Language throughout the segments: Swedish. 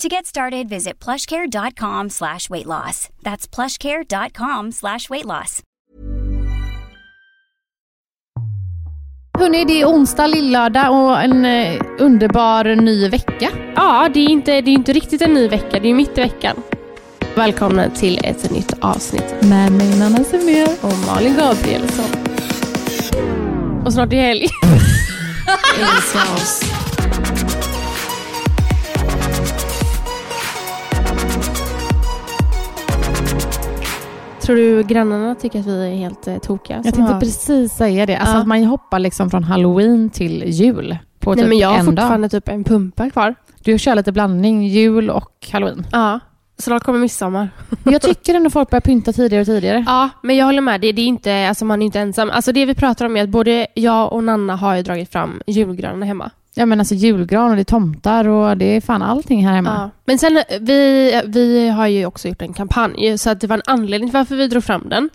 To get started, visit plushcare.com slash weight loss. That's plushcare.com slash weight loss. Hörrni, det är onsdag, lillördag och en eh, underbar ny vecka. Ja, det är inte, det är inte riktigt en ny vecka, det är mitt i veckan. Välkomna till ett nytt avsnitt Med mig Nanna Semir. och Malin Gabrielsson. Och snart är helg. Tror du grannarna tycker att vi är helt eh, tokiga? Jag tänkte har- precis säga det. Alltså Ja. att man hoppar liksom från halloween till jul på Nej typ men jag har en dag. fortfarande typ en pumpa kvar. Du kör lite blandning, jul och halloween. Ja, snart kommer midsommar. Jag tycker ändå folk börjar pynta tidigare och tidigare. Ja, men jag håller med. Det, det är inte, alltså man är inte ensam. Alltså det vi pratar om är att både jag och Nanna har ju dragit fram julgranen hemma. Ja men alltså julgran och det är tomtar och det är fan allting här hemma. Ja. Men sen, eh, vi, vi har ju också gjort en kampanj, så att det var en anledning till varför vi drog fram den.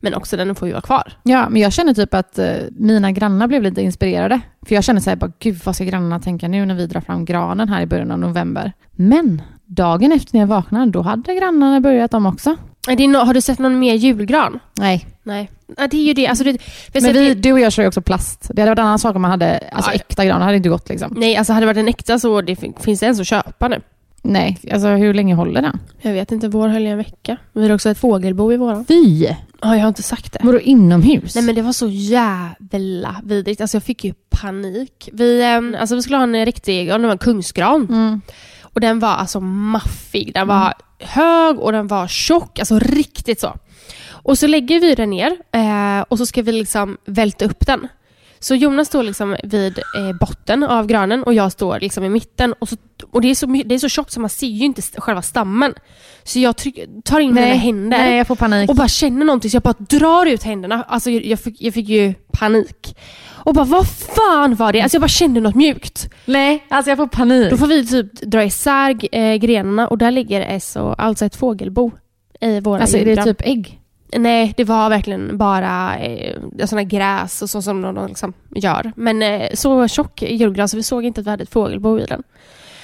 Men också den får ju vara kvar. Ja, men jag känner typ att eh, mina grannar blev lite inspirerade. För jag känner så här, bara, gud vad ska grannarna tänka nu när vi drar fram granen här i början av november. Men dagen efter när jag vaknade, då hade grannarna börjat de också. Är det no- har du sett någon mer julgran? Nej, Nej. Ja, det är ju det. Alltså det men vi, att du och jag kör ju också plast. Det hade varit en annan sak om man hade alltså, Aj. äkta gran. Det hade inte gått liksom. det, nej, alltså hade det varit en äkta så det, fin- finns det ens att köpa nu. Nej, alltså hur länge håller den? Jag vet inte, vår höll i en vecka. Vi har också ett fågelbo i våran. Fy! Ja, jag har inte sagt det. Vadå inomhus? Nej men det var så jävla vidrigt. Alltså jag fick ju panik. Vi, alltså vi skulle ha en riktig, ja, det var en kungsgran. Mm. Och den var alltså maffig. Den var hög och den var tjock. Alltså riktigt så. Och så lägger vi den ner eh, och så ska vi liksom välta upp den. Så Jonas står liksom vid eh, botten av granen och jag står liksom i mitten. Och, så, och det, är så, det är så tjockt så man ser ju inte själva stammen. Så jag tryck, tar in mina händer Nej, jag får panik. och bara känner någonting så jag bara drar ut händerna. Alltså jag, jag, fick, jag fick ju panik. Och bara vad fan var det? Alltså jag bara kände något mjukt. Nej, alltså jag får panik. Då får vi typ dra isär eh, grenarna och där ligger alltså ett fågelbo i våra Alltså är det julgran. typ ägg? Nej, det var verkligen bara eh, sådana gräs och så som de liksom gör. Men eh, så tjock julgran så vi såg inte att vi hade ett fågelbo i den.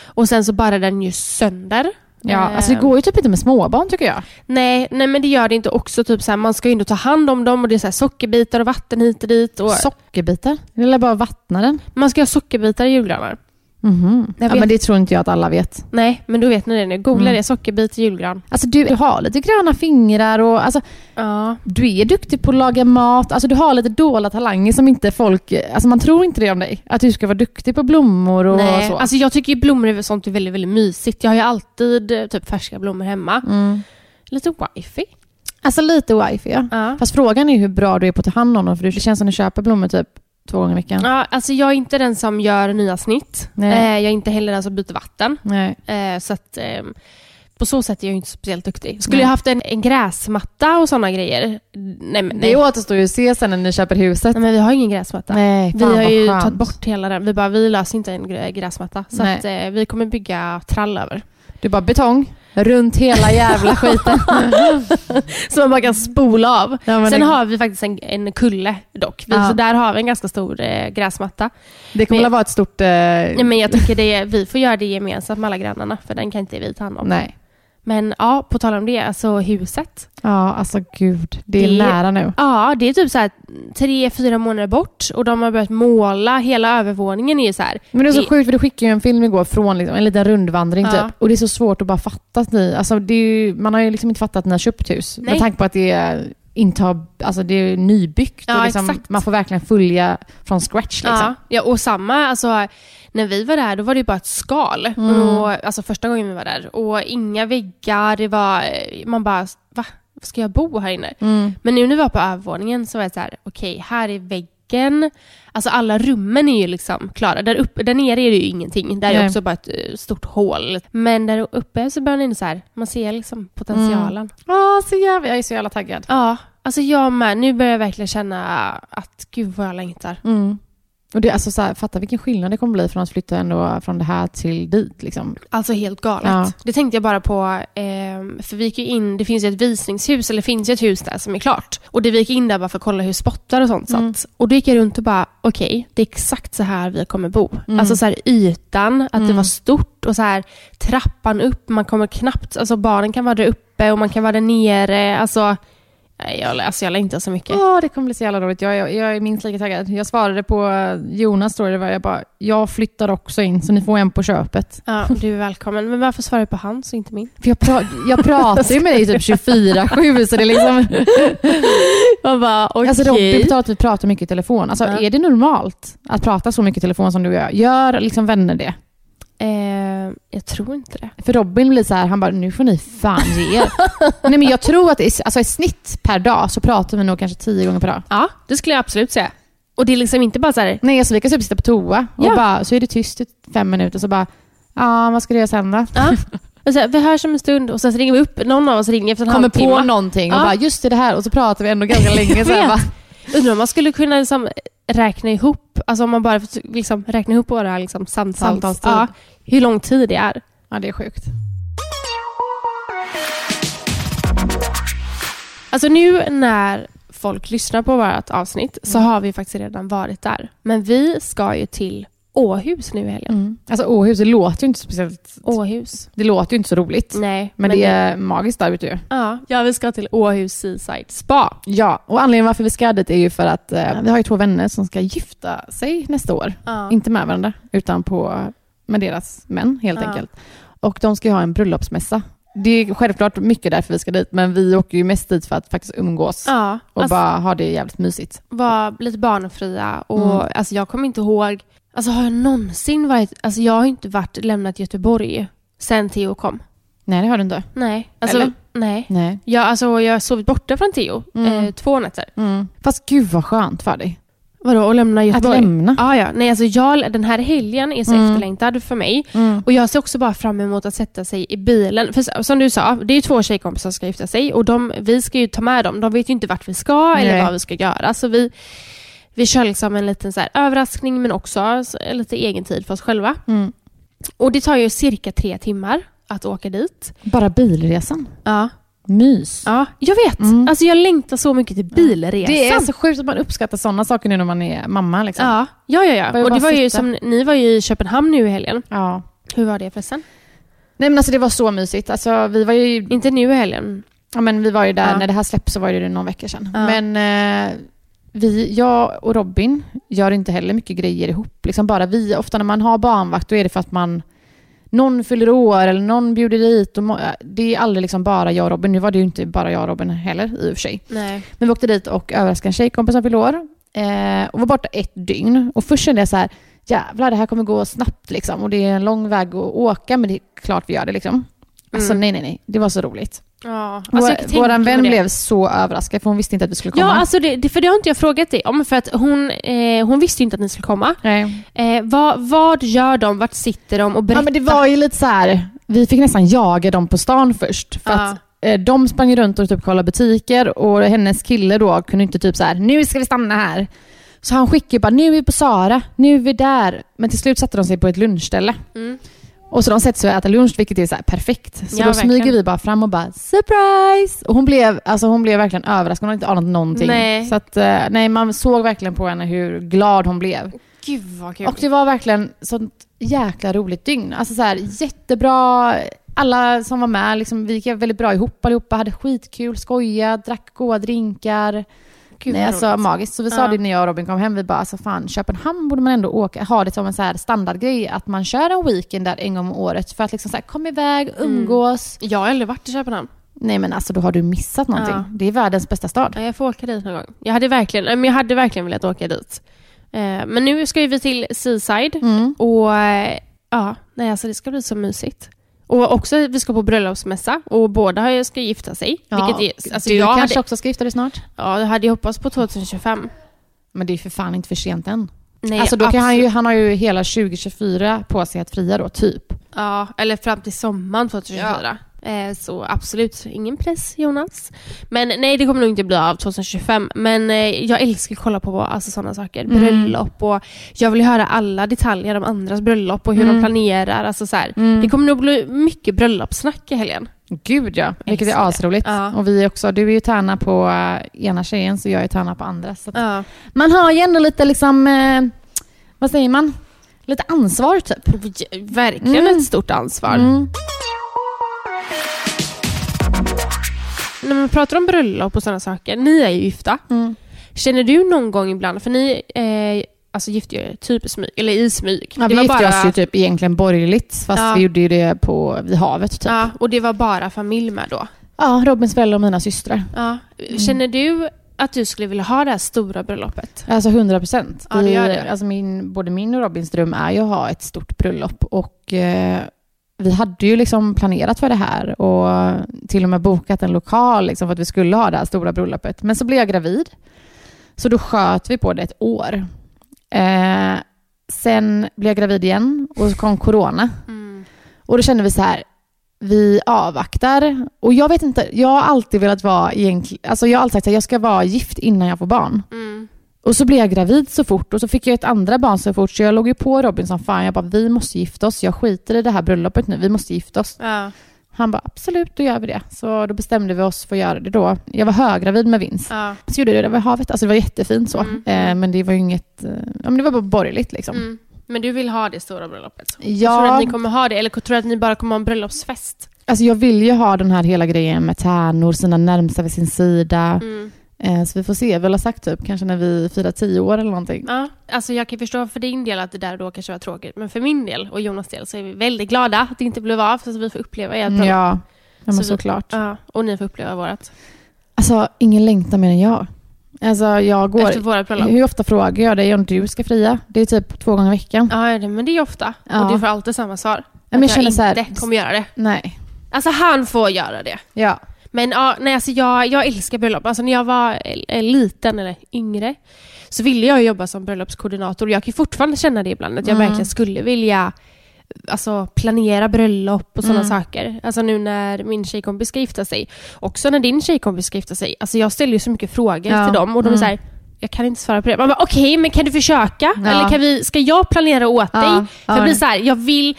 Och sen så bara den ju sönder. Ja, Eh, alltså det går ju typ inte med småbarn tycker jag. Nej, nej men det gör det inte också. Typ så här, man ska ju ändå ta hand om dem och det är så här sockerbitar och vatten hit och dit. Och Sockerbitar? Eller bara vattna den? man ska ha sockerbitar i julgranar. Mhm. Jag Ja, men det tror inte jag att alla vet. Nej, men då vet ni det nu. Googla Mm. det, sockerbit julgran. Alltså du, du har lite gröna fingrar och alltså, Ja. du är duktig på att laga mat. Alltså du har lite dolda talanger som inte folk... Alltså man tror inte det om dig. Att du ska vara duktig på blommor och Nej, så. alltså jag tycker ju blommor är sånt är väldigt, väldigt mysigt. Jag har ju alltid eh, typ färska blommor hemma. mm. Lite wifi. alltså lite wifi ja. Ja. Fast frågan är hur bra du är på att ta hand om dem. För det känns som att du köper blommor typ två gånger i veckan. Ja, alltså jag är inte den som gör nya snitt. Eh, jag är inte heller den som byter vatten. Eh, så att, eh, på så sätt är jag inte speciellt duktig. Skulle Nej. jag haft en, en gräsmatta och såna grejer? Nej, men, nej. Det återstår ju att se sen när ni köper huset. nej men vi har ingen gräsmatta. Nej, Vi fan har vad ju skönt. tagit bort hela den. Vi bara, vi löser inte en grä- gräsmatta. Så att, eh, vi kommer bygga trall över. Du bara betong runt hela jävla skiten. Så man bara kan spola av. Ja, Sen det, har vi faktiskt en, en kulle dock. Vi, Ja. Så där har vi en ganska stor eh, gräsmatta. det kommer men- att vara ett stort... Eh, Nej, men jag tycker det vi får göra det gemensamt med alla grannarna för den kan inte vi ta hand om. nej. Men ja, på tal om det, alltså huset. Ja, alltså gud. Det är Det- nära nu. Ja, det är typ så här tre, fyra månader bort och de har börjat måla. Hela övervåningen är ju så här. Men det är så Det- sjukt för du skickade ju en film igår från liksom, en liten rundvandring Ja. typ. Och det är så svårt att bara fatta att ni... Alltså är ju, man har ju liksom inte fattat att ni har köpt hus. Nej. Med tanke på att det är inta, alltså det är nybyggt Ja, och liksom, man får verkligen följa från scratch liksom. Ja, ja, och samma, alltså när vi var där då var det bara ett skal. Mm. Och, alltså första gången vi var där. Och inga väggar, det var, man bara, va? Ska jag bo här inne? Mm. Men nu när vi var på övervåningen så var det så här, okej, här är väggen. Alltså alla rummen är ju liksom klara. Där, uppe, där nere är det ju ingenting. Där är Nej. också bara ett eh, stort hål. Men där uppe så börjar det så här, man ser liksom potentialen. Åh, så jävla, jag är så jävla taggad. Ja, alltså jag med. Nu börjar jag verkligen känna att gud vad jag längtar. Mm. Och det, alltså så här, fatta vilken skillnad det kommer bli från att flytta ändå från det här till dit. Liksom. Alltså helt galet. Ja. Det tänkte jag bara på, ehm, för vi gick ju in, det finns ju ett visningshus, eller det finns ju ett hus där som är klart. Och det vi gick in där bara för att kolla hur spottar och sånt Mm. satt. Och då gick jag runt och bara, okej, det är exakt så här vi kommer bo. Mm. Alltså så här ytan, att det Mm. var stort och så här trappan upp, man kommer knappt, alltså barnen kan vara där uppe och man kan vara där nere. Alltså, nej, jag, alltså jag längtar så mycket. Åh, det kommer bli så jävla roligt. Jag, jag, jag är minst lika taggad. Jag svarade på Jonas story, var jag bara, jag flyttar också in så ni får en på köpet. Ja, du är välkommen. Men varför svarar du på hans och inte min? För jag, pra, jag pratar ju med dig typ 24-7 så det är liksom... Jag bara, okej. Alltså Robin pratar att vi pratar mycket i telefon. Alltså Ja. är det normalt att prata så mycket i telefon som du och jag? Gör liksom vänner det? Eh, jag tror inte det. För Robin blir så här, han bara, nu får ni fan ge er. Nej men jag tror att i, alltså, i snitt per dag så pratar vi nog kanske tio gånger per dag. Ja, det skulle jag absolut säga. Och det är liksom inte bara så här, Nej, alltså vi kan typ sitta på toa och Ja. bara, så är det tyst i fem minuter så bara, ja vad ska du göra sen då? ja. Och så här, vi hörs om en stund och sen så ringer vi upp, någon av oss ringer efter en Kommer på halvtimme. någonting och Ja. bara, just det, det här och så pratar vi ändå ganska länge. Så här, bara, Undrar om man skulle kunna liksom räkna ihop, alltså om man bara liksom räkna ihop våra liksom samtals, Samtalstid. ja, hur lång tid det är. ja det är sjukt. Alltså nu när folk lyssnar på vårt avsnitt så Mm. har vi faktiskt redan varit där. Men vi ska ju till Åhus nu i helgen. Mm. Alltså Åhus, det låter ju inte speciellt, Åhus. det låter ju inte så roligt. Nej, Men, det är magiskt där ute ju. Ja, ja, vi ska till Åhus Seaside Spa. Ja, och anledningen varför vi ska dit är ju för att eh, vi har ju två vänner som ska gifta sig nästa år. Ja. Inte med varandra, utan på, med deras män helt Ja. enkelt. Och de ska ju ha en bröllopsmässa. Det är självklart mycket därför vi ska dit, men vi åker ju mest dit för att faktiskt umgås Ja, och alltså, bara ha det jävligt mysigt. var lite barnfria och Mm. alltså, jag kommer inte ihåg, alltså har jag någonsin varit, alltså jag har inte varit, lämnat Göteborg sen Theo kom. Nej, det har du inte. Nej, alltså Eller? nej. Nej. Jag, alltså, jag har sovit borta från Theo Mm. eh, två nätter. Mm. Fast gud vad skönt för dig. Vadå, att lämna Göteborg? Att lämna. Ja, ja. Nej, alltså jag, den här helgen är så Mm. efterlängtad för mig. Mm. Och jag ser också bara fram emot att sätta sig i bilen. För som du sa, det är två tjejkompisar som ska gifta sig och de, vi ska ju ta med dem. De vet ju inte vart vi ska eller Nej. vad vi ska göra. Så vi, vi kör liksom en liten så här överraskning men också så- lite egen tid för oss själva. Mm. Och det tar ju cirka tre timmar att åka dit. Bara bilresan. Ja, Mys. ja jag vet. Mm. Alltså jag längtar så mycket till bilresan. Det är så sjukt att man uppskattar sådana saker nu när man är mamma. Liksom. Ja, ja, ja. Ja. Och det var ju som, ni var ju i Köpenhamn nu i helgen. ja. Hur var det förresten? Nej men alltså det var så mysigt. Alltså, vi var ju Inte nu i helgen. Ja, men vi var ju där, Ja. när det här släpps så var det någon vecka sedan. Ja. Men eh, vi, jag och Robin gör inte heller mycket grejer ihop. Liksom bara vi, ofta när man har barnvakt då är det för att man någon fyller år eller någon bjuder dit. Och det är aldrig liksom bara jag och Robin. Nu var det ju inte bara jag och Robin heller i och för sig. Nej. Men vi åkte dit och överraskade en tjejkompis som fyllde år. Eh, och var borta ett dygn. Och först kände jag så här, jävlar det här kommer gå snabbt liksom. Och det är en lång väg att åka men det är klart vi gör det liksom. Alltså Mm. nej nej nej, det var så roligt. Ja, alltså, Vår, våran vän blev så överraskad för hon visste inte att vi skulle komma. Ja, alltså det, det, för det har inte jag frågat dig om. För att hon, eh, hon visste ju inte att ni skulle komma. Nej. Eh, vad, vad gör de? Vart sitter de? Och berätta. Ja, men det var ju lite så här, vi fick nästan jaga dem på stan först. För Ja. att eh, de sprang runt och typ kollade butiker och hennes kille då kunde inte typ så här, nu ska vi stanna här. Så han skickade bara, nu är vi på Sara, nu är vi där. Men till slut satte de sig på ett lunchställe. Mm. Och så de sätter sig och äter lunch, vilket är så perfekt. Så Ja, då smyger verkligen. vi bara fram och bara surprise! Och hon blev, alltså hon blev verkligen överraskad, hon hade inte anat någonting. Nej. Så att, eh, nej, man såg verkligen på henne hur glad hon blev. Gud vad kul. Och det var verkligen sånt jäkla roligt dygn. Alltså så här, jättebra. Alla som var med, liksom, vi gick väldigt bra ihop allihopa, hade skitkul, skojade, drack goda drinkar. Gud, Nej, alltså roligt. magiskt. Så vi sa Ja. det när jag och Robin kom hem, vi bara alltså fan Köpenhamn borde man ändå åka, ha det som en så här standardgrej att man kör en weekend där en gång om året för att liksom så här, komma iväg, Mm. umgås. Jag har aldrig varit i Köpenhamn. Nej men alltså då har du missat någonting. Ja. Det är världens bästa stad. Ja, jag får åka dit någon gång. Jag hade verkligen, men jag hade verkligen velat åka dit. Eh, men nu ska vi till Seaside Mm. och eh, ja, nej alltså det ska bli så mysigt. Och också vi ska på bröllopsmässa och båda har ju- ska gifta sig. vilket är, alltså du jag kanske hade, också ska gifta dig snart? ja, jag hade ju hoppats på 2025. Men det är för fan inte för sent än. Nej, alltså då kan han, ju, han har ju hela 2024 på sig att fria då, typ. Ja, eller fram till sommaren 2024. Eh, så absolut, ingen press Jonas. Men nej, det kommer nog inte bli av 2025. Men eh, jag älskar att kolla på alltså, sådana saker. Mm. Bröllop och jag vill höra alla detaljer om andras bröllop och hur Mm. de planerar. Alltså, så här. Mm. Det kommer nog bli mycket bröllopssnack i helgen. Gud ja, vilket är asroligt. Ja. Och vi också, du är ju tärna på eh, ena tjejen så jag är tärna på andra. Ja. Man har ju ändå lite liksom, eh, vad säger man? Lite ansvar typ. Verkligen Mm. ett stort ansvar. När man pratar om bröllop och sådana saker, ni är ju gifta. Mm. Känner du någon gång ibland, för ni eh, alltså gifte er typ smyg, eller i smyg. Ja, vi gifte oss ju typ egentligen borgerligt fast Ja. vi gjorde ju det på, vid havet typ. Ja, Ja, och det var bara familj med då. Robins föräldrar och mina systrar. Ja. Känner du att du skulle vilja ha det här stora bröllopet? Alltså 100 procent. Ja, det gör det. Alltså min, både min och Robins dröm är ju att ha ett stort bröllop och eh, vi hade ju liksom planerat för det här och till och med bokat en lokal liksom för att vi skulle ha det här stora bröllopet. Men så blev jag gravid. Så då sköt vi på det ett år. Eh, sen blev jag gravid igen och så kom corona. Och då kände vi så här, vi avvaktar. Och jag vet inte, jag har alltid velat vara egentligen, alltså jag har alltid sagt att jag ska vara gift innan jag får barn. Mm. Och så blev jag gravid så fort och så fick jag ett andra barn så fort så jag låg ju på Robin som fan. Jag bara, vi måste gifta oss. Jag skiter i det här bröllopet nu. Vi måste gifta oss. Ja. Han bara, absolut, då gör vi det. Så då bestämde vi oss för att göra det då. Jag var höggravid med Vince. Ja. Så gjorde jag det vid havet. Alltså det var jättefint så. Mm. Eh, men det var ju inget, eh, ja men det var bara borgerligt liksom. Mm. Men du vill ha det stora bröllopet? Ja. Tror du att ni kommer ha det, eller tror du att ni bara kommer ha en bröllopsfest? Alltså jag vill ju ha den här hela grejen med tärnor, sina närmsta vid sin sida. Mm. Eh, så vi får se. Vi har sagt typ kanske när vi firar tio år eller någonting. Ja, alltså jag kan förstå för din del att det där då kanske var tråkigt, men för min del och Jonas del så är vi väldigt glada att det inte blev av, så att vi får uppleva ert bröllop. Ja, ja men Så vi- såklart. Ja, och ni får uppleva vårt. Alltså ingen längtar mer än jag. Alltså jag går... Efter våra bröllop. Hur ofta frågar jag dig om du ska fria? Det är typ två gånger i veckan. Ja, men det är ofta. Ja. Och du får alltid samma svar. men jag att känner så här- inte kommer göra det. Nej. Alltså han får göra det. Ja. Men ja, nej, alltså jag, jag älskar bröllop. Alltså när jag var eh, liten eller yngre så ville jag jobba som bröllopskoordinator. Jag kan fortfarande känna det ibland, att jag Mm. verkligen skulle vilja alltså, planera bröllop och sådana Mm. saker. Alltså nu när min tjejkompis ska gifta sig. Också när din tjejkompis ska gifta sig. Alltså jag ställer ju så mycket frågor Ja. till dem och de är Mm. så här, jag kan inte svara på det. Man bara, okej, men kan du försöka? Ja. Eller kan vi, ska jag planera åt Ja, dig? För jag blir så här, jag vill,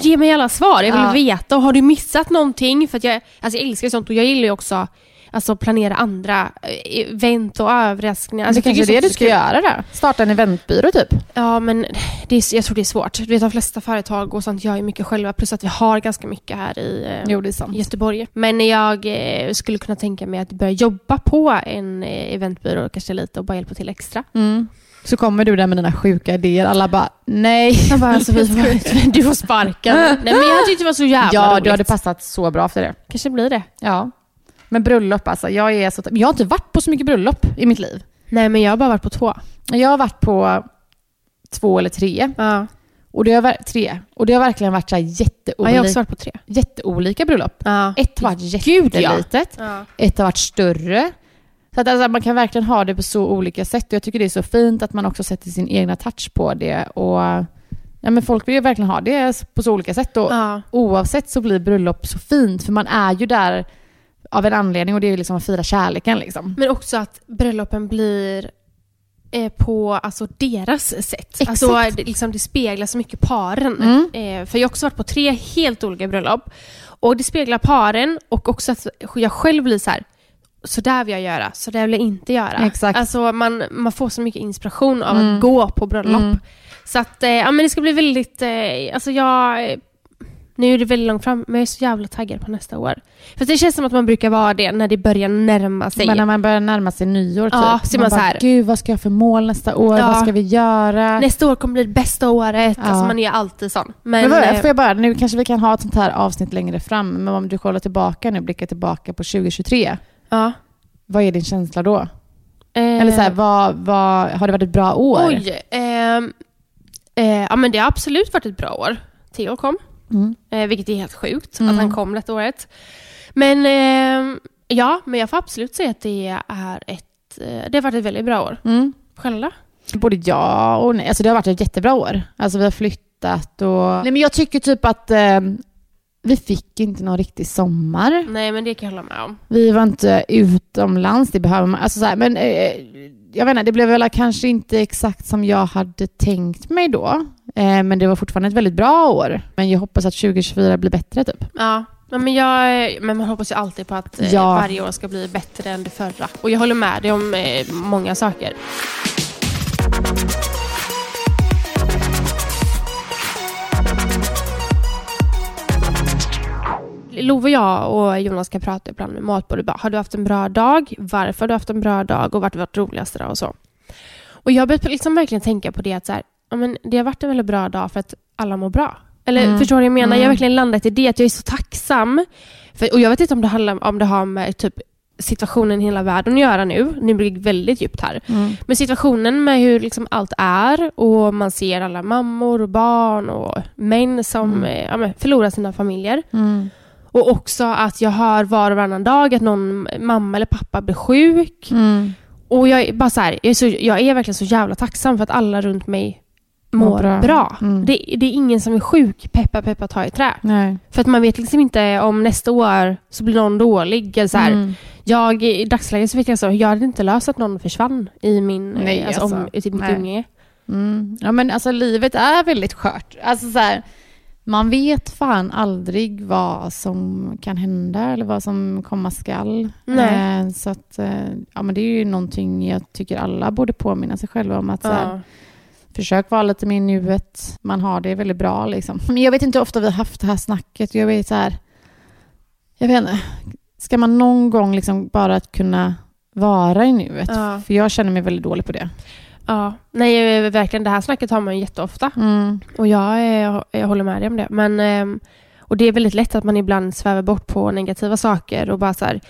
ge mig alla svar. Jag vill veta, har du missat någonting? För jag, alltså jag älskar sånt och jag gillar ju också alltså planera andra eh, event och överraskningar. Alltså det kanske är det du ska göra då? Starta en eventbyrå typ? Ja, men det är, jag tror det är svårt. Du vet, de flesta företag och sånt gör ju mycket själva, plus att vi har ganska mycket här i eh, Jo. Göteborg. Men jag eh, skulle kunna tänka mig att börja jobba på en eventbyrå kanske lite och bara hjälpa till extra. Mm. Så kommer du där med dina sjuka idéer. Alla bara, nej. Jag bara, alltså, du får sparken. Nej, men jag tyckte det var så jävla Ja, roligt. du hade passat så bra för det. Kanske blir det. Ja. Men bröllop alltså, jag är så... Jag har inte varit på så mycket bröllop i mitt liv. Nej, men jag har bara varit på två. Jag har varit på två eller tre. Ja. Och det har, tre. Och det har verkligen varit så här Ja, jätteolika, jag har också varit på tre. jätteolika bröllop. Ja. Ett har varit ja. jättelitet, Ja. ett har varit större. Så att alltså, man kan verkligen ha det på så olika sätt. Och jag tycker det är så fint att man också sätter sin egna touch på det. Och ja, men folk vill ju verkligen ha det på så olika sätt. Och Ja. oavsett så blir bröllop så fint. För man är ju där av en anledning och det är liksom att fira kärleken. Liksom. Men också att bröllopen blir eh, på alltså, deras sätt. Exakt. Alltså, det, liksom, det speglar så mycket paren. Mm. Eh, för jag har också varit på tre helt olika bröllop. Och det speglar paren och också att jag själv blir så här. Så där vill jag göra, så där vill jag inte göra. Exakt. Alltså man, man får så mycket inspiration av Mm. att gå på bröllop. Mm. Så att, eh, ja men det ska bli väldigt, eh, alltså jag, Nu är det väldigt långt fram, men jag är så jävla taggad på nästa år. För det känns som att man brukar vara det när det börjar närma sig. Men när man börjar närma sig nyår typ. Ja, så är man så här- Gud, vad ska jag för mål nästa år? Ja. Vad ska vi göra? Nästa år kommer bli det bästa året. Ja. Alltså man är alltid sån. Men, Men, vad, eh, får jag bara, nu kanske vi kan ha ett sånt här avsnitt längre fram, men om du kollar tillbaka nu, blickar tillbaka på 2023, ja. vad är din känsla då? Eh, Eller så här, vad, vad, har det varit ett bra år? Oj. ehm, eh, ja men det har absolut varit ett bra år. Theo kom. Mm. Eh, vilket är helt sjukt Mm. att han kom detta året. Men eh, ja, men jag får absolut säga att det är ett, eh, det har varit ett väldigt bra år. Mm. Själv då? Både ja och nej. Alltså det har varit ett jättebra år. Alltså vi har flyttat och... Nej men jag tycker typ att eh, vi fick inte någon riktig sommar. Nej men det kan jag hålla med om. Vi var inte utomlands, det behöver man. Alltså så här, men eh, jag vet inte, det blev väl kanske inte exakt som jag hade tänkt mig då. Eh, men det var fortfarande ett väldigt bra år. Men jag hoppas att 2024 blir bättre typ. Ja. Ja, men, jag, men man hoppas ju alltid på att eh, Ja. varje år ska bli bättre än det förra. Och jag håller med dig om eh, många saker. Love jag och Jonas kan prata ibland med matbordet. Har du haft en bra dag? Varför har du haft en bra dag? Och vart har varit roligaste dag? Och så. Och jag börjat liksom verkligen tänka på det att så här, ja, men det har varit en väldigt bra dag för att alla mår bra. Eller Mm. förstår du vad jag menar? Jag har Mm. verkligen landat i det, att jag är så tacksam. För, och jag vet inte om det, handlar, om det har med typ situationen i hela världen att göra nu. Nu blir det väldigt djupt här. Men situationen med hur liksom allt är och man ser alla mammor och barn och män som Mm. eh, ja, förlorar sina familjer. Mm. Och också att jag hör var och varannan dag att någon mamma eller pappa blir sjuk. Mm. Och jag är bara så här, jag är, så, jag är verkligen så jävla tacksam för att alla runt mig mår bra. bra. Mm. Det, det är ingen som är sjuk, peppa peppa ta i trä. Nej. För att man vet liksom inte om nästa år så blir någon dålig. Eller så. Mm. Jag, I dagsläget så vet jag så, jag hade inte löst att någon försvann i min, Nej, alltså, alltså. om, i typ mitt Nej. umgänge. Mm. Ja men alltså livet är väldigt skört. Alltså så här, man vet fan aldrig vad som kan hända eller vad som komma skall. Eh, så att, eh, ja men det är ju någonting jag tycker alla borde påminna sig själva om att så här, Ja. Försök vara lite mer nuet. Man har det väldigt bra liksom. Men jag vet inte hur ofta vi har haft det här snacket. Jag vet så här, jag vet inte, ska man någon gång liksom bara att kunna vara i nuet? Ja. För jag känner mig väldigt dålig på det. ja. Nej, eh, verkligen. Det här snacket har man ju jätteofta. Mm. Och jag, eh, jag håller med dig om det. Men, ehm, och det är väldigt lätt att man ibland svävar bort på negativa saker och bara så här,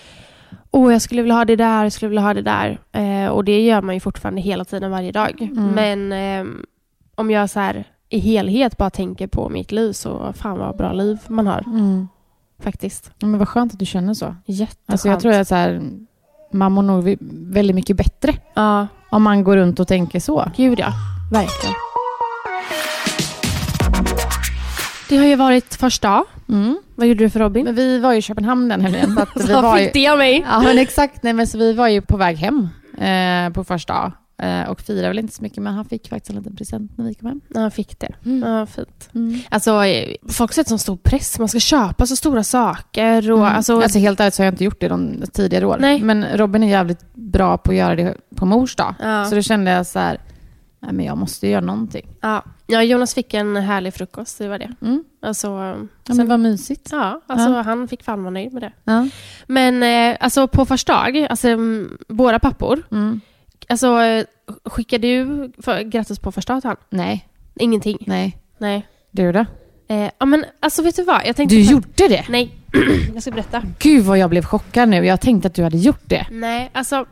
åh jag skulle vilja ha det där, jag skulle vilja ha det där. Eh, och det gör man ju fortfarande hela tiden, varje dag. Mm. Men ehm, om jag så här i helhet bara tänker på mitt liv så fan vad bra liv man har Mm. faktiskt. Men vad skönt att du känner så. Jätteskönt. Alltså jag tror att så här, man mår nog väldigt mycket bättre Ja, om man går runt och tänker så. gud ja. Verkligen. Det har ju varit första dag. Mm. Vad gjorde du för Robin? Men vi var ju i Köpenhamn den helgen. så att vi var ju, fick det av mig? ja men exakt, nej, men så vi var ju på väg hem eh, på första dag. Eh, och firade väl inte så mycket men han fick faktiskt en liten present när vi kom hem. Ja, han fick det. Mm. Ja, fint. Mm. Alltså, eh, folk sätter sån stor press. Man ska köpa så stora saker. Och, Mm. alltså, Alltså, helt ärligt så har jag inte gjort det de tidigare år. Nej. Men Robin är jävligt bra på att göra det på mors dag. ja, Så då kände jag så här, nej men jag måste göra någonting. ja. ja, Jonas fick en härlig frukost. Det var det. Mm. Alltså, Ja, sen- men vad mysigt. ja, alltså, Ja. han fick fan vara nöjd med det. Ja. Men eh, alltså, på första dag, alltså, våra pappor, Mm. alltså, skickar du för, grattis på första dag till han? Nej, Ingenting? nej. Nej. Du då? Eh, ja, men alltså vet du vad? Jag tänkte Du på- gjorde det? Nej, jag ska berätta. Gud vad jag blev chockad nu. Jag tänkte att du hade gjort det. Nej, alltså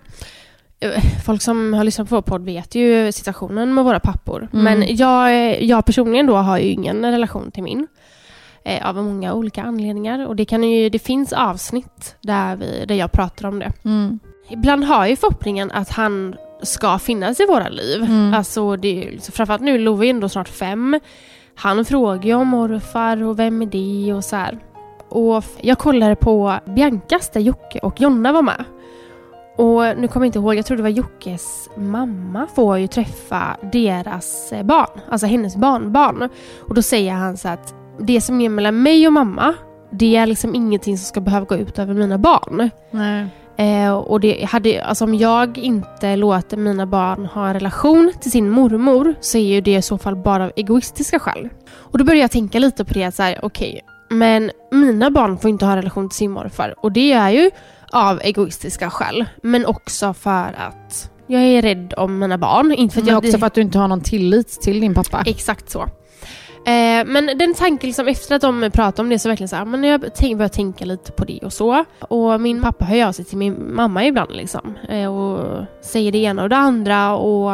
folk som har lyssnat på vår podd vet ju situationen med våra pappor. Mm. Men jag, jag personligen då har ju ingen relation till min. Eh, av många olika anledningar. Och det, kan ju, det finns avsnitt där, vi, där jag pratar om det. Mm. Ibland har jag ju förhoppningen att han ska finnas i våra liv. Mm. Alltså det är liksom- framförallt nu, Love är ändå snart fem. Han frågar ju om morfar och vem är det och så här. Och jag kollade på Biancas där Jocke och Jonna var med. Och nu kommer jag inte ihåg, jag tror det var Jockes mamma får ju träffa deras eh, barn, alltså hennes barnbarn. Och då säger han så att det som är mellan mig och mamma, det är liksom ingenting som ska behöva gå ut över mina barn. Nej. Eh, och det hade, alltså om jag inte låter mina barn ha en relation till sin mormor så är ju det i så fall bara av egoistiska skäl. Och då började jag tänka lite på det, så här, okej, Men mina barn får inte ha relation till sin morfar. Och det är ju av egoistiska skäl. Men också för att jag är rädd om mina barn. Inte för att Men jag också för att du inte har någon tillit till din pappa. Exakt så. Eh, men den tanken, liksom, efter att de pratade om det så verkligen så här, men jag började tänka lite på det och så. Och min pappa hör av sig till min mamma ibland liksom. Eh, och säger det ena och det andra och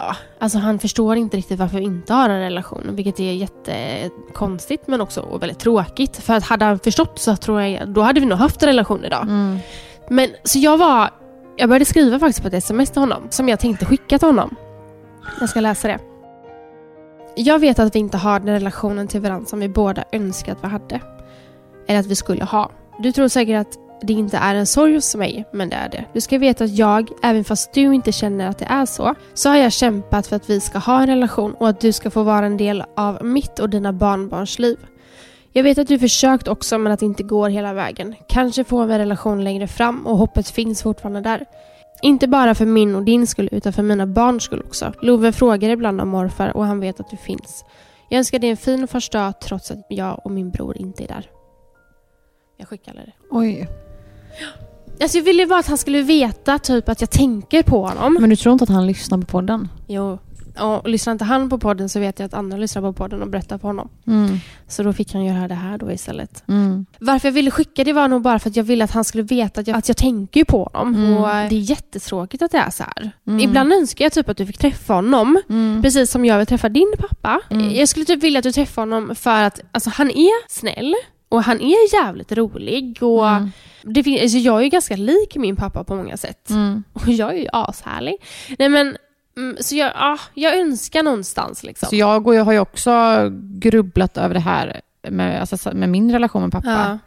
ja, alltså han förstår inte riktigt varför vi inte har en relation. Vilket är jättekonstigt men också väldigt tråkigt. För att hade han förstått så tror jag, då hade vi nog haft en relation idag. Mm. Men så jag var, jag började skriva faktiskt på ett sms till honom som jag tänkte skicka till honom. Jag ska läsa det. Jag vet att vi inte har den relationen till varandra som vi båda önskar att vi hade. Eller att vi skulle ha. Du tror säkert att det inte är en sorg hos mig, men det är det. Du ska veta att jag, även fast du inte känner att det är så, så har jag kämpat för att vi ska ha en relation och att du ska få vara en del av mitt och dina barnbarns liv. Jag vet att du försökt också men att det inte går hela vägen. Kanske får vi en relation längre fram och hoppet finns fortfarande där. Inte bara för min och din skull utan för mina barns skull också. Love frågar ibland om morfar och han vet att du finns. Jag önskar dig en fin första dag trots att jag och min bror inte är där. Jag skickar det. Oj. Alltså jag ville bara att han skulle veta typ att jag tänker på honom. Men du tror inte att han lyssnar på podden? Jo. Och lyssnar inte han på podden så vet jag att andra lyssnar på podden och berättar för honom. Mm. Så då fick han göra det här då istället. Mm. Varför jag ville skicka det var nog bara för att jag ville att han skulle veta att jag, att jag tänker på honom. Mm. Och det är jättetråkigt att det är så här. Mm. Ibland önskar jag typ att du fick träffa honom. Mm. Precis som jag vill träffa din pappa. Mm. Jag skulle typ vilja att du träffar honom för att alltså, han är snäll. Och han är jävligt rolig. Och. Det fin- alltså, jag är ju ganska lik min pappa på många sätt. Mm. Och jag är ju ashärlig. Nej men, mm, så jag, ja, jag önskar någonstans liksom. Så jag går, jag har ju också grubblat över det här med, alltså, med min relation med pappa. ja.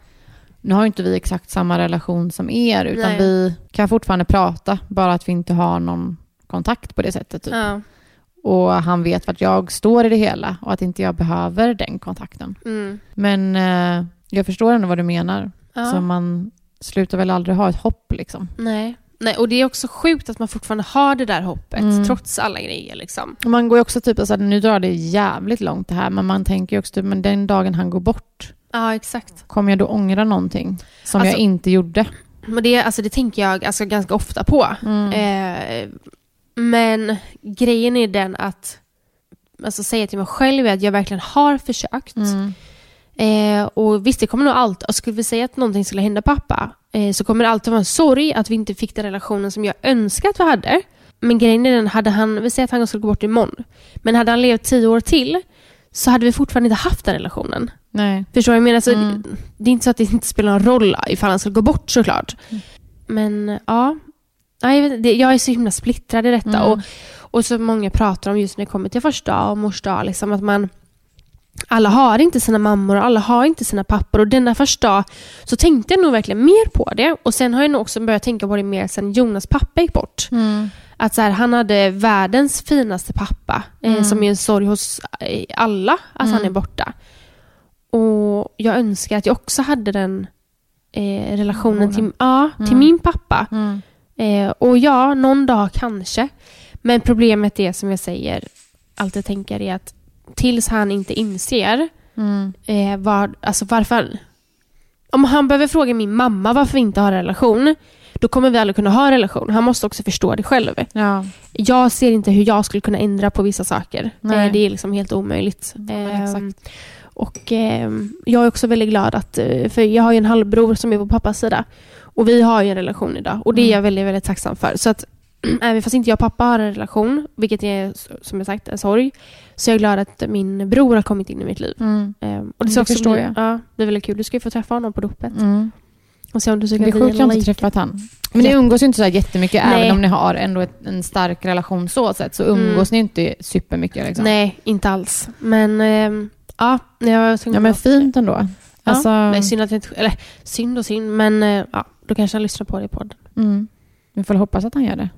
Nu har ju inte vi exakt samma relation som er, utan Nej. vi kan fortfarande prata, bara att vi inte har någon kontakt på det sättet. Typ. Ja. Och han vet vart jag står i det hela och att inte jag behöver den kontakten. Mm. Men eh, jag förstår ändå vad du menar. Ja. Så man slutar väl aldrig ha ett hopp liksom. Nej. Nej, och det är också sjukt att man fortfarande har det där hoppet Mm. trots alla grejer. Liksom. Man går ju också typ, alltså, nu drar det jävligt långt det här, men man tänker ju också typ, men den dagen han går bort, Ja, exakt. kommer jag då ångra någonting som Alltså- jag inte gjorde? Men det, alltså, det tänker jag alltså, ganska ofta på. Mm. Eh, men grejen är den att alltså, säga till mig själv är att jag verkligen har försökt. Mm. Eh, och visst, det kommer nog alltid, och skulle vi säga att någonting skulle hända pappa, eh, så kommer det alltid vara en sorg att vi inte fick den relationen som jag önskar att vi hade. Men grejen är den, hade han, vi säger att han skulle gå bort imorgon, men hade han levt tio år till så hade vi fortfarande inte haft den relationen. Nej. Förstår du vad jag menar? Alltså, Mm. det, är inte så att det inte spelar någon roll ifall han skulle gå bort såklart. Mm. Men ja, jag, vet, inte, det, jag är så himla splittrad i detta. Mm. Och, och så många pratar om just när det kommer till första och mors dag, liksom att man alla har inte sina mammor och alla har inte sina pappor. Och denna första dag så tänkte jag nog verkligen mer på det. Och sen har jag nog också börjat tänka på det mer sen Jonas pappa gick bort. Mm. Att så här, han hade världens finaste pappa, eh, Mm. som är en sorg hos eh, alla att han Mm. är borta. Och jag önskar att jag också hade den eh, relationen till, ja, till Mm. min pappa. Mm. Eh, och ja, någon dag kanske. Men problemet är som jag säger, alltid tänker är att tills han inte inser Mm. eh, vad, alltså varför... Om han behöver fråga min mamma varför vi inte har en relation, då kommer vi aldrig kunna ha en relation. Han måste också förstå det själv. Ja. Jag ser inte hur jag skulle kunna ändra på vissa saker. Nej. Eh, det är liksom helt omöjligt. men Ehm, exakt. och ehm, jag är också väldigt glad att, eh, för jag har en halvbror som är på pappas sida. Och vi har ju en relation idag och det är Mm. jag väldigt, väldigt tacksam för. Så att även fast inte jag och pappa har en relation, vilket är som jag sagt en sorg, så är jag glad att min bror har kommit in i mitt liv. Mm. Ehm, och Det ska också förstår bli, jag. Ja, det är väldigt kul. Du ska ju få träffa honom på dopet. Mm. Och se om du Det är att sjukt, jag har inte träffat han. Men ni umgås ju inte så jättemycket, Nej. även om ni har ändå ett, en stark relation så sett, så umgås ni inte supermycket. Liksom. Nej, inte alls. Men ehm, ja, jag Ja men att- fint ändå. Alltså, Nej, synd att jag inte... Eller synd och synd, men eh, ja, då kanske han lyssnar på det i podden. mm. Vi får hoppas att han gör det.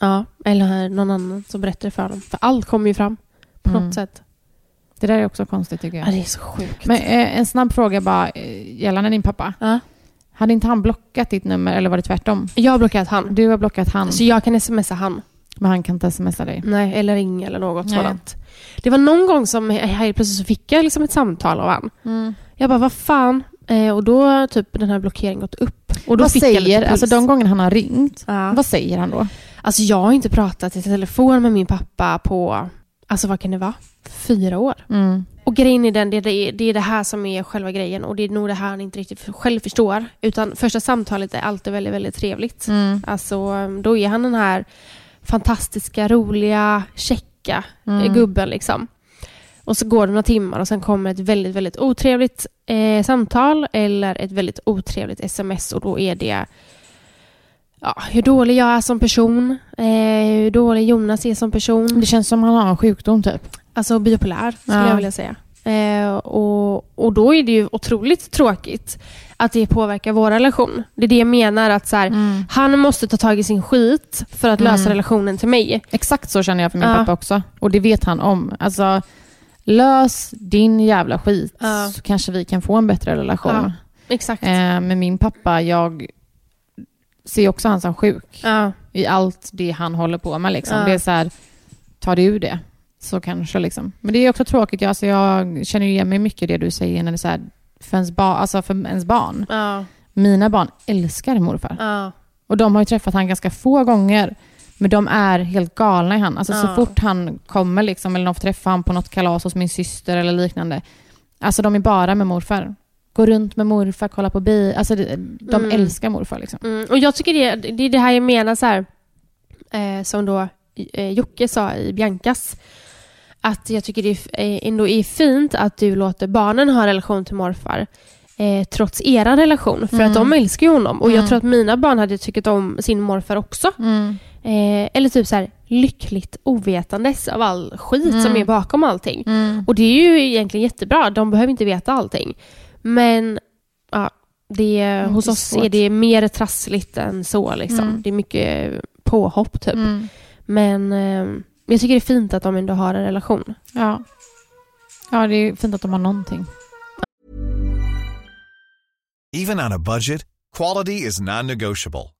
Ja, eller någon annan som berättar det för honom. För allt kommer ju fram på Mm. något sätt. Det där är också konstigt tycker Ja, jag. det är så sjukt. Men eh, en snabb fråga bara eh, gällande din pappa. ja. Hade inte han blockat ditt nummer eller var det tvärtom? Jag har blockerat han. Du har blockat han. Så jag kan smsa han. Men han kan inte smsa dig. Nej, eller ringa eller något Nej. sådant. Det var någon gång som helt plötsligt så fick jag liksom ett samtal av han. Jag bara, vad fan? Eh, och då har typ den här blockeringen gått upp. Och då vad fick jag lite säger, puls. alltså de gånger han har ringt, Ja. vad säger han då? Alltså jag har inte pratat i telefon med min pappa på, alltså vad kan det vara? Fyra år. Mm. Och grejen är den, det, är, det är det här som är själva grejen och det är nog det här han inte riktigt själv förstår. Utan första samtalet är alltid väldigt, väldigt trevligt. Mm. Alltså då är han den här fantastiska, roliga, checka Mm. eh, gubben liksom. Och så går det några timmar och sen kommer ett väldigt, väldigt otrevligt eh, samtal eller ett väldigt otrevligt sms och då är det ja, hur dålig jag är som person, eh, hur dålig Jonas är som person. Det känns som han har en sjukdom typ. Alltså bipolär skulle Ja. jag vilja säga. Eh, och, och då är det ju otroligt tråkigt att det påverkar vår relation. Det är det jag menar att så här, han måste ta tag i sin skit för att lösa Mm. relationen till mig. Exakt så känner jag för min Ja. pappa också. Och det vet han om. Alltså, lös din jävla skit Ja. så kanske vi kan få en bättre relation. Ja. Exakt. Eh, men min pappa, jag ser också han som sjuk Ja. i allt det han håller på med. Liksom. Ja. Det är så här, ta dig ur det. Så kanske liksom. Men det är också tråkigt. Jag, alltså, jag känner igen mig mycket i det du säger när det är så här, för, ens ba- alltså för ens barn. Ja. Mina barn älskar morfar. Och de har ju träffat han ganska få gånger. Men de är helt galna i han. Alltså så fort han kommer liksom, eller de får träffa han på något kalas hos min syster eller liknande. Alltså de är bara med morfar. Går runt med morfar, kollar på bi. Alltså det- de Mm. älskar morfar liksom. Mm. Och jag tycker det, det är det här jag menar så här, eh, som då eh, Jocke sa i Biancas. Att jag tycker det är, eh, ändå är fint att du låter barnen ha en relation till morfar. Eh, trots era relation. För Mm. att de älskar ju honom. Och Mm. jag tror att mina barn hade tyckt om sin morfar också. Eh, eller typ så här lyckligt ovetandes av all skit Mm. som är bakom allting. Och det är ju egentligen jättebra. De behöver inte veta allting. Men ja, det, Mm, hos det är oss svårt. är det mer trassligt än så. Liksom. Mm. Det är mycket påhopp typ. Mm. Men eh, jag tycker det är fint att de ändå har en relation. Ja. ja, det är fint att de har någonting. Even on a budget, quality is non-negotiable.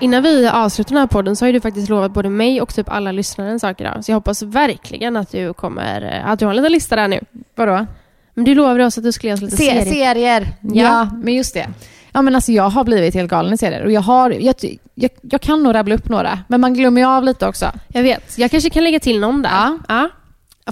Innan vi avslutar den här podden så har du faktiskt lovat både mig och typ alla lyssnare en sak idag. Så jag hoppas verkligen att du kommer, att du har en liten lista där nu. Vadå? Men du lovade oss att du skulle ge oss lite Se, serier. serier. Ja. Ja. men just det. Ja, men alltså, jag har blivit helt galen i serier och jag, har, jag, jag, jag kan nog rabbla upp några, men man glömmer ju av lite också. Jag vet. Jag kanske kan lägga till någon där. Ja. ja.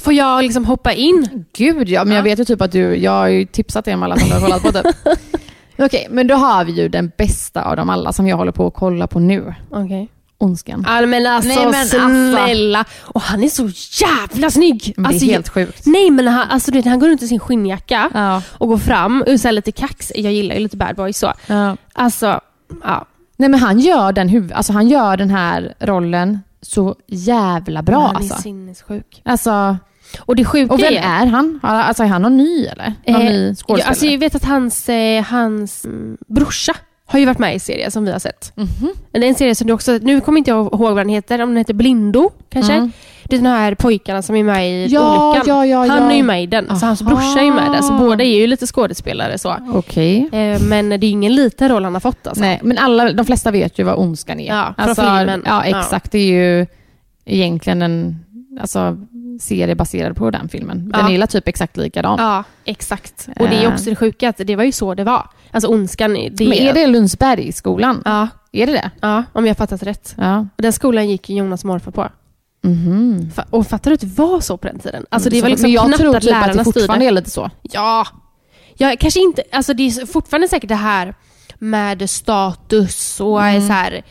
Får jag liksom hoppa in? Gud ja, men jag Ja. vet ju typ att du, jag har ju tipsat er om alla som du har kollat på typ. Okej, men då har vi ju den bästa av dem alla som jag håller på att kolla på nu. Okej. Ondskan. Ja, men alltså Nej, men alltså. snälla. Och han är så jävla snygg. Men det alltså, är helt sjukt. Nej men han, alltså, vet, han går runt i sin skinnjacka Ja. och går fram och så lite kax. Jag gillar ju lite bad boys så. Ja. Alltså, ja. Nej men han gör, den huv- alltså, han gör den här rollen så jävla bra han är alltså. sinnessjuk. alltså. Och det sjuka Och vem är... är han? Alltså är han någon ny eller? Någon Eh, ny ja, skådespelare? alltså, jag vet att hans, eh, hans mm, brorsa har ju varit med i serien som vi har sett. Det är en serie som du också... Nu kommer inte jag ihåg vad den heter. Om den heter Blindo kanske. Mm. Det är de här pojkarna som är med i Ja, Olyckan. ja, ja, Han ja. är ju med i den, så hans brorsa är ju med där. Så båda är ju lite skådespelare så. Okej. Eh, men det är ju ingen liten roll han har fått alltså. Nej, men alla, de flesta vet ju vad ondskan är. Ja, från filmen. Ja, Ja. exakt. Det är ju egentligen en alltså, serie baserad på den filmen. Den Ja. är typ exakt likadan. Ja, exakt. Och det är Eh. också det sjuka, att det var ju så det var. Alltså ondskan, det Men är det Lundsbergsskolan? Ja, Är det det? ja, om jag har fattat rätt. Ja. Och den skolan gick ju Jonas morfar på. Mhm. Fa- Och fattar du att det var så på den tiden? Alltså det var liksom men jag knappt tror att typ att lärarna det fortfarande styrde. är lite så. Ja. ja, kanske inte. Alltså det är fortfarande säkert det här med status och Mm. så här.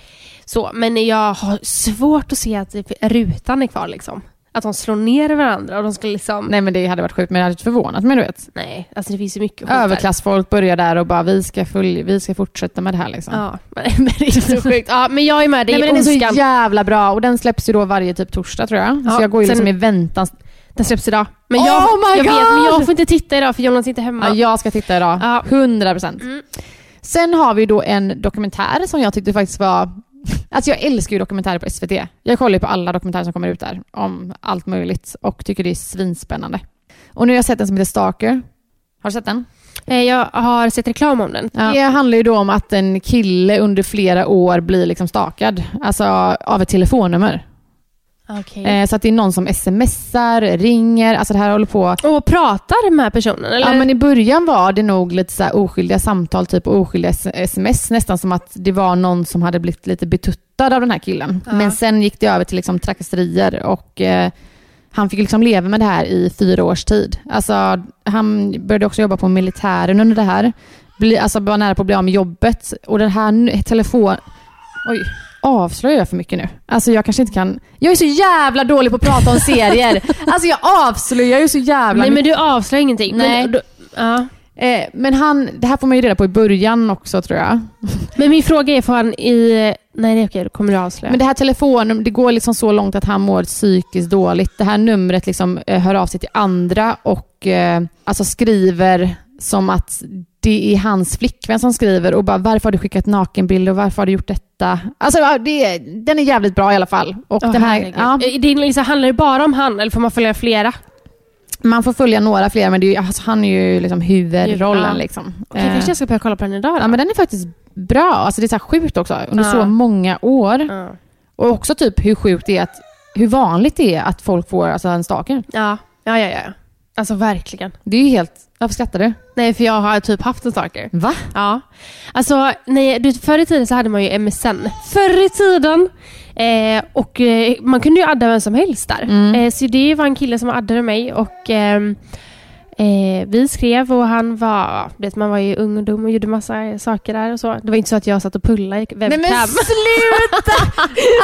Så, men jag har svårt att se att det- rutan är kvar liksom. Att de slår ner varandra och de ska liksom... Nej men det hade varit sjukt, men det hade inte förvånat mig du vet. Nej, alltså det finns ju mycket skit där. Överklassfolk börjar där och bara vi ska, följ, vi ska fortsätta med det här liksom. Ja, men det är så sjukt. Ja, men jag är med dig Nej, men den är så jävla bra och den släpps ju då varje typ torsdag tror jag. Ja, så jag går ju sen- liksom i väntan. Den släpps idag. Men Oh jag, my jag vet, men God! jag får inte titta idag för Jonas är inte hemma. Ja, jag ska titta idag. Ja. 100 procent. Mm. Sen har vi då en dokumentär som jag tyckte faktiskt var... Alltså jag älskar ju dokumentärer på SVT. Jag kollar ju på alla dokumentärer som kommer ut där om allt möjligt och tycker det är svinspännande. Och nu har jag sett en som heter Stalker. Har du sett den? Eh, Jag har sett reklam om den. Det handlar ju då om att en kille under flera år blir liksom stakad, alltså av ett telefonnummer. Okej. Eh, så att det är någon som smsar, ringer, alltså det här håller på... Och pratar med personen eller? Ja, men i början var det nog lite så oskyldiga samtal, typ oskyldiga sms, nästan som att det var någon som hade blivit lite betuttad av den här killen. Ja. Men sen gick det över till liksom trakasserier och eh, han fick liksom leva med det här i fyra års tid. Alltså, han började också jobba på militären under det här. Bli, alltså var nära på att bli av med jobbet. Och den här telefon... Oj, avslöjar jag för mycket nu? Alltså jag kanske inte kan... Jag är så jävla dålig på att prata om serier. Alltså jag avslöjar ju så jävla Nej mycket. men du avslöjar ingenting. Nej. Men, då, ja. Eh, men han, det här får man ju reda på i början också tror jag. men min fråga är, får han i... Nej det är okej, då kommer du avslöja. Men det här telefonnumret, det går liksom så långt att han mår psykiskt dåligt. Det här numret liksom eh, hör av sig till andra och eh, alltså skriver som att det är hans flickvän som skriver och bara varför har du skickat nakenbilder och varför har du gjort detta? Alltså ja, det, den är jävligt bra i alla fall. Och Åh, den här, ja, är liksom, handlar det bara om han eller får man följa flera? man får följa några fler men är, alltså, han är ju liksom huvudrollen. Ja. Liksom. Okej, Eh, kanske jag ska börja kolla på den idag då. ja, men den är faktiskt bra. Alltså, det är så sjukt också under Ja. så många år. Ja. Och också typ hur sjukt det är att, hur vanligt det är att folk får alltså, en stalker. Ja. ja, ja, ja. Alltså verkligen. Det är ju helt... Varför skrattar du? Nej, för jag har typ haft en stalker. Va? Ja. Alltså, nej, du, förr i tiden så hade man ju MSN. Förr i tiden! Eh, och eh, man kunde ju adda vem som helst där. Mm. Eh, så det var en kille som addade mig och ehm, eh, vi skrev och han var, vet man var ju ung och dum och gjorde massa saker där och så. Det var inte så att jag satt och pullade i webcam. Nej men sluta!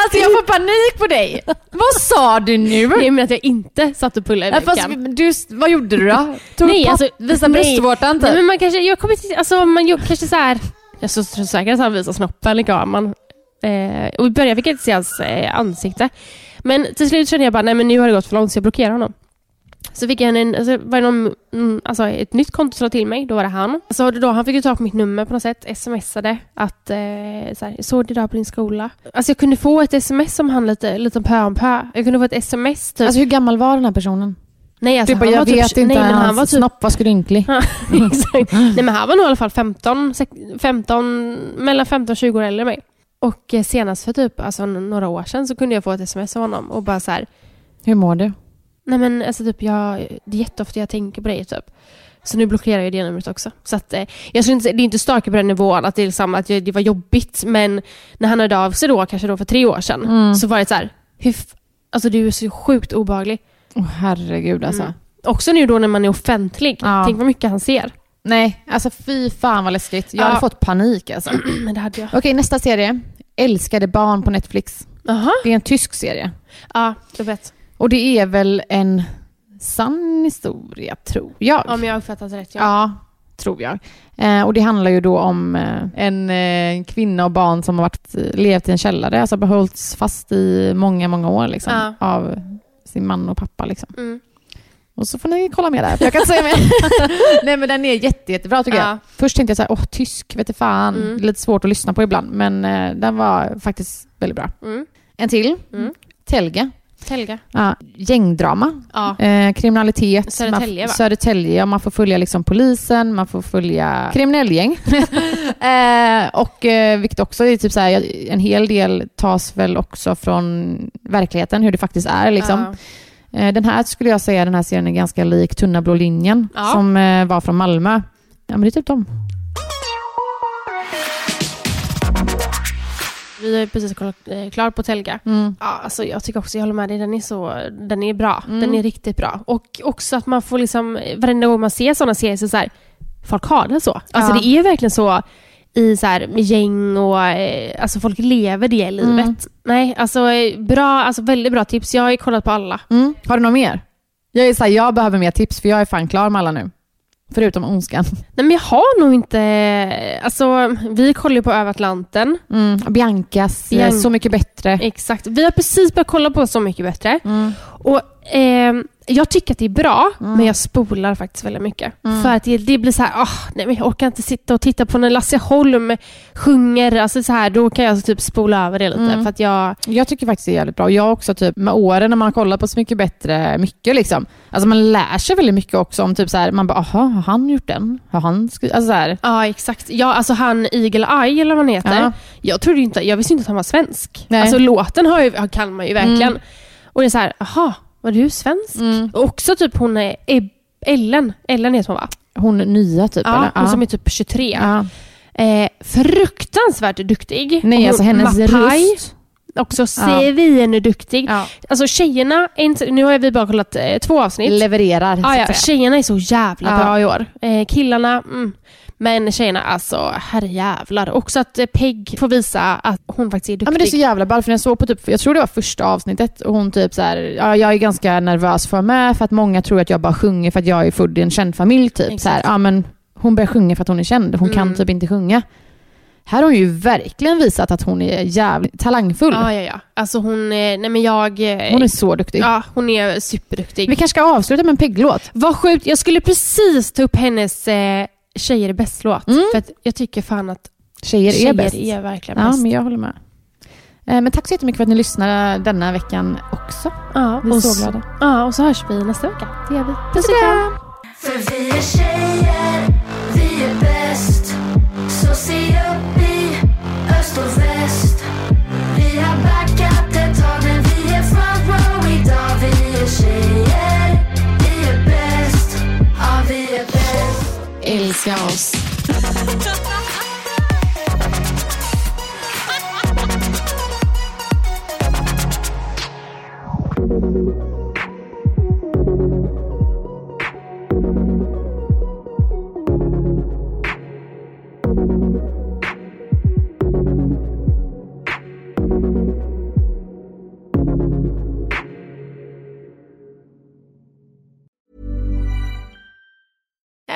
alltså jag får panik på dig. Vad sa du nu? Nej men att jag inte satt och pullade i Ja, fast, webcam. du, vad gjorde du då? Tog Nej, alltså, visa bröstvårtan typ? Nej men man kanske, jag kommer inte, alltså man gjorde kanske så här. Jag är så, säker att han visar snoppen i kameran. Eh, och i början fick jag inte se hans eh, ansikte. Men till slut kände jag bara, nej men nu har det gått för långt så jag blockerar honom. Så fick jag en, alltså, var det någon, mm, alltså, ett nytt konto som till mig, då var det han. Så då, han fick ju ta på mitt nummer på något sätt, smsade att eh, så här, jag såg det idag på din skola. Alltså jag kunde få ett sms om han lite, lite pö om pö. Jag kunde få ett sms typ. Alltså hur gammal var den här personen? nej, alltså, bara, han jag var typ, vet inte, nej, men han var typ snopp var skrynklig. Exakt. Nej, men han var nog i alla fall 15, sex- 15 mellan 15 och 20 år äldre än mig. Och eh, senast för typ alltså, några år sedan så kunde jag få ett sms av honom och bara så här, Hur mår du? Nej men alltså typ jag, det är jätteofta jag tänker på dig typ. Så nu blockerar jag det numret också. Så att, eh, jag skulle inte, det är inte stalker på den nivån att det, är liksom, att det var jobbigt men när han hörde av sig då, kanske då för tre år sedan, Mm. så var det så här, hur, alltså du är så sjukt obehaglig. Åh herregud alltså. Mm. Också nu då när man är offentlig. Ja. Tänk vad mycket han ser. Nej, alltså fy fan vad läskigt. Jag Ja. hade fått panik alltså. Men det hade jag. Okej, nästa serie. Älskade barn på Netflix. Jaha. Det är en tysk serie. Ja, jag vet. Och det är väl en sann historia, tror jag. Om jag har uppfattat rätt, ja. Ja, tror jag. Eh, och det handlar ju då om eh, en eh, kvinna och barn som har varit, levt i en källare, alltså behållits fast i många, många år liksom, Ja. av sin man och pappa. Liksom. Mm. Och så får ni kolla mer där, för jag kan säga mer. Nej men den är jätte, jättebra tycker Ja. jag. Först tänkte jag så här, åh tysk, vet fan. Mm. Lite svårt att lyssna på ibland, men eh, den var faktiskt väldigt bra. Mm. En till, Mm. Telge. Telga. Ja, gängdrama. Ja. Eh, kriminalitet. Södertälje, man, va? Södertälje. ja, Man får följa liksom polisen, man får följa kriminellgäng. eh, och eh, vilket också är typ så här, en hel del tas väl också från verkligheten, hur det faktiskt är. Liksom. Ja. Eh, den här skulle jag säga, den här serien är ganska lik Tunna blå linjen Ja. som eh, var från Malmö. Ja, men det är typ dem. Vi har ju precis kollat eh, klart på Telga. Mm. Ja, alltså jag tycker också, jag håller med dig, den är så, den är bra. Mm. Den är riktigt bra. Och också att man får liksom, varenda gång man ser sådana serier så, så här, folk har det så. Alltså Ja. det är verkligen så i så här, med gäng och eh, alltså folk lever det livet. Mm. Nej, alltså bra, alltså väldigt bra tips. Jag har ju kollat på alla. Mm. Har du något mer? Jag är så här, jag behöver mer tips för jag är fan klar med alla nu. Förutom Ondskan. Nej men jag har nog inte, alltså vi kollar ju på Över Atlanten. Mm. Biancas, eh, Bian- Så mycket bättre. Exakt. Vi har precis börjat kolla på Så mycket bättre. Mm. Och ehm, jag tycker att det är bra, men jag spolar faktiskt väldigt mycket. Mm. För att det, det blir så här, åh, nej jag orkar inte sitta och titta på när Lasse Holm sjunger, alltså så här, då kan jag typ spola över det lite. Mm. För att jag, Jag tycker faktiskt det är jävligt bra. Jag också typ med åren när man har kollat på Så mycket bättre, mycket liksom. Alltså man lär sig väldigt mycket också om typ så här, man bara, aha, har han gjort den? Har han skrivit? Alltså så här. ja exakt. Ja, alltså han Eagle Eye eller vad han heter. Ja. Jag trodde inte, jag visste inte att han var svensk. Nej. Alltså låten har ju, kan man ju verkligen. Mm. Och det är så här, aha, var du svensk? Mm. Och också typ hon är Ellen, Ellen heter hon va? Hon nya typ Ja, eller? hon som är typ 23. ja. Eh, fruktansvärt duktig. Nej, Och alltså hon- hennes Mapai, röst. Också svineduktig. Ja. Alltså tjejerna, nu har vi bara kollat eh, två avsnitt. Levererar. ah, ja, säga. tjejerna är så jävla Ja. bra i år. Eh, killarna, mm. Men tjejerna, alltså herrejävlar. Också att eh, Peg får visa att hon faktiskt är duktig. Ja men det är så jävla ball för jag såg på typ, jag tror det var första avsnittet och hon typ så här, ja jag är ganska nervös för mig för att många tror att jag bara sjunger för att jag är född i en känd familj typ. Så här, ja men hon börjar sjunga för att hon är känd, hon kan Mm. typ inte sjunga. Här har hon ju verkligen visat att hon är jävligt talangfull. Ja, ja, ja. Alltså hon, nej men jag... eh, Hon är så duktig. Ja, hon är superduktig. Vi kanske ska avsluta med en Pegg-låt. Vad sjukt, jag skulle precis ta upp hennes eh, Tjejer är bäst-låt. Mm. För att jag tycker fan att Tjejer, tjejer är bäst. är verkligen Ja, bäst. men jag håller med. Eh, Men tack så jättemycket för att ni lyssnade denna veckan också. Ja, Vi är och så glada. Ja, och så hörs vi nästa vecka. Det gör vi. Puss och kram! För vi är tjejer, Älska oss.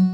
Mm-hmm.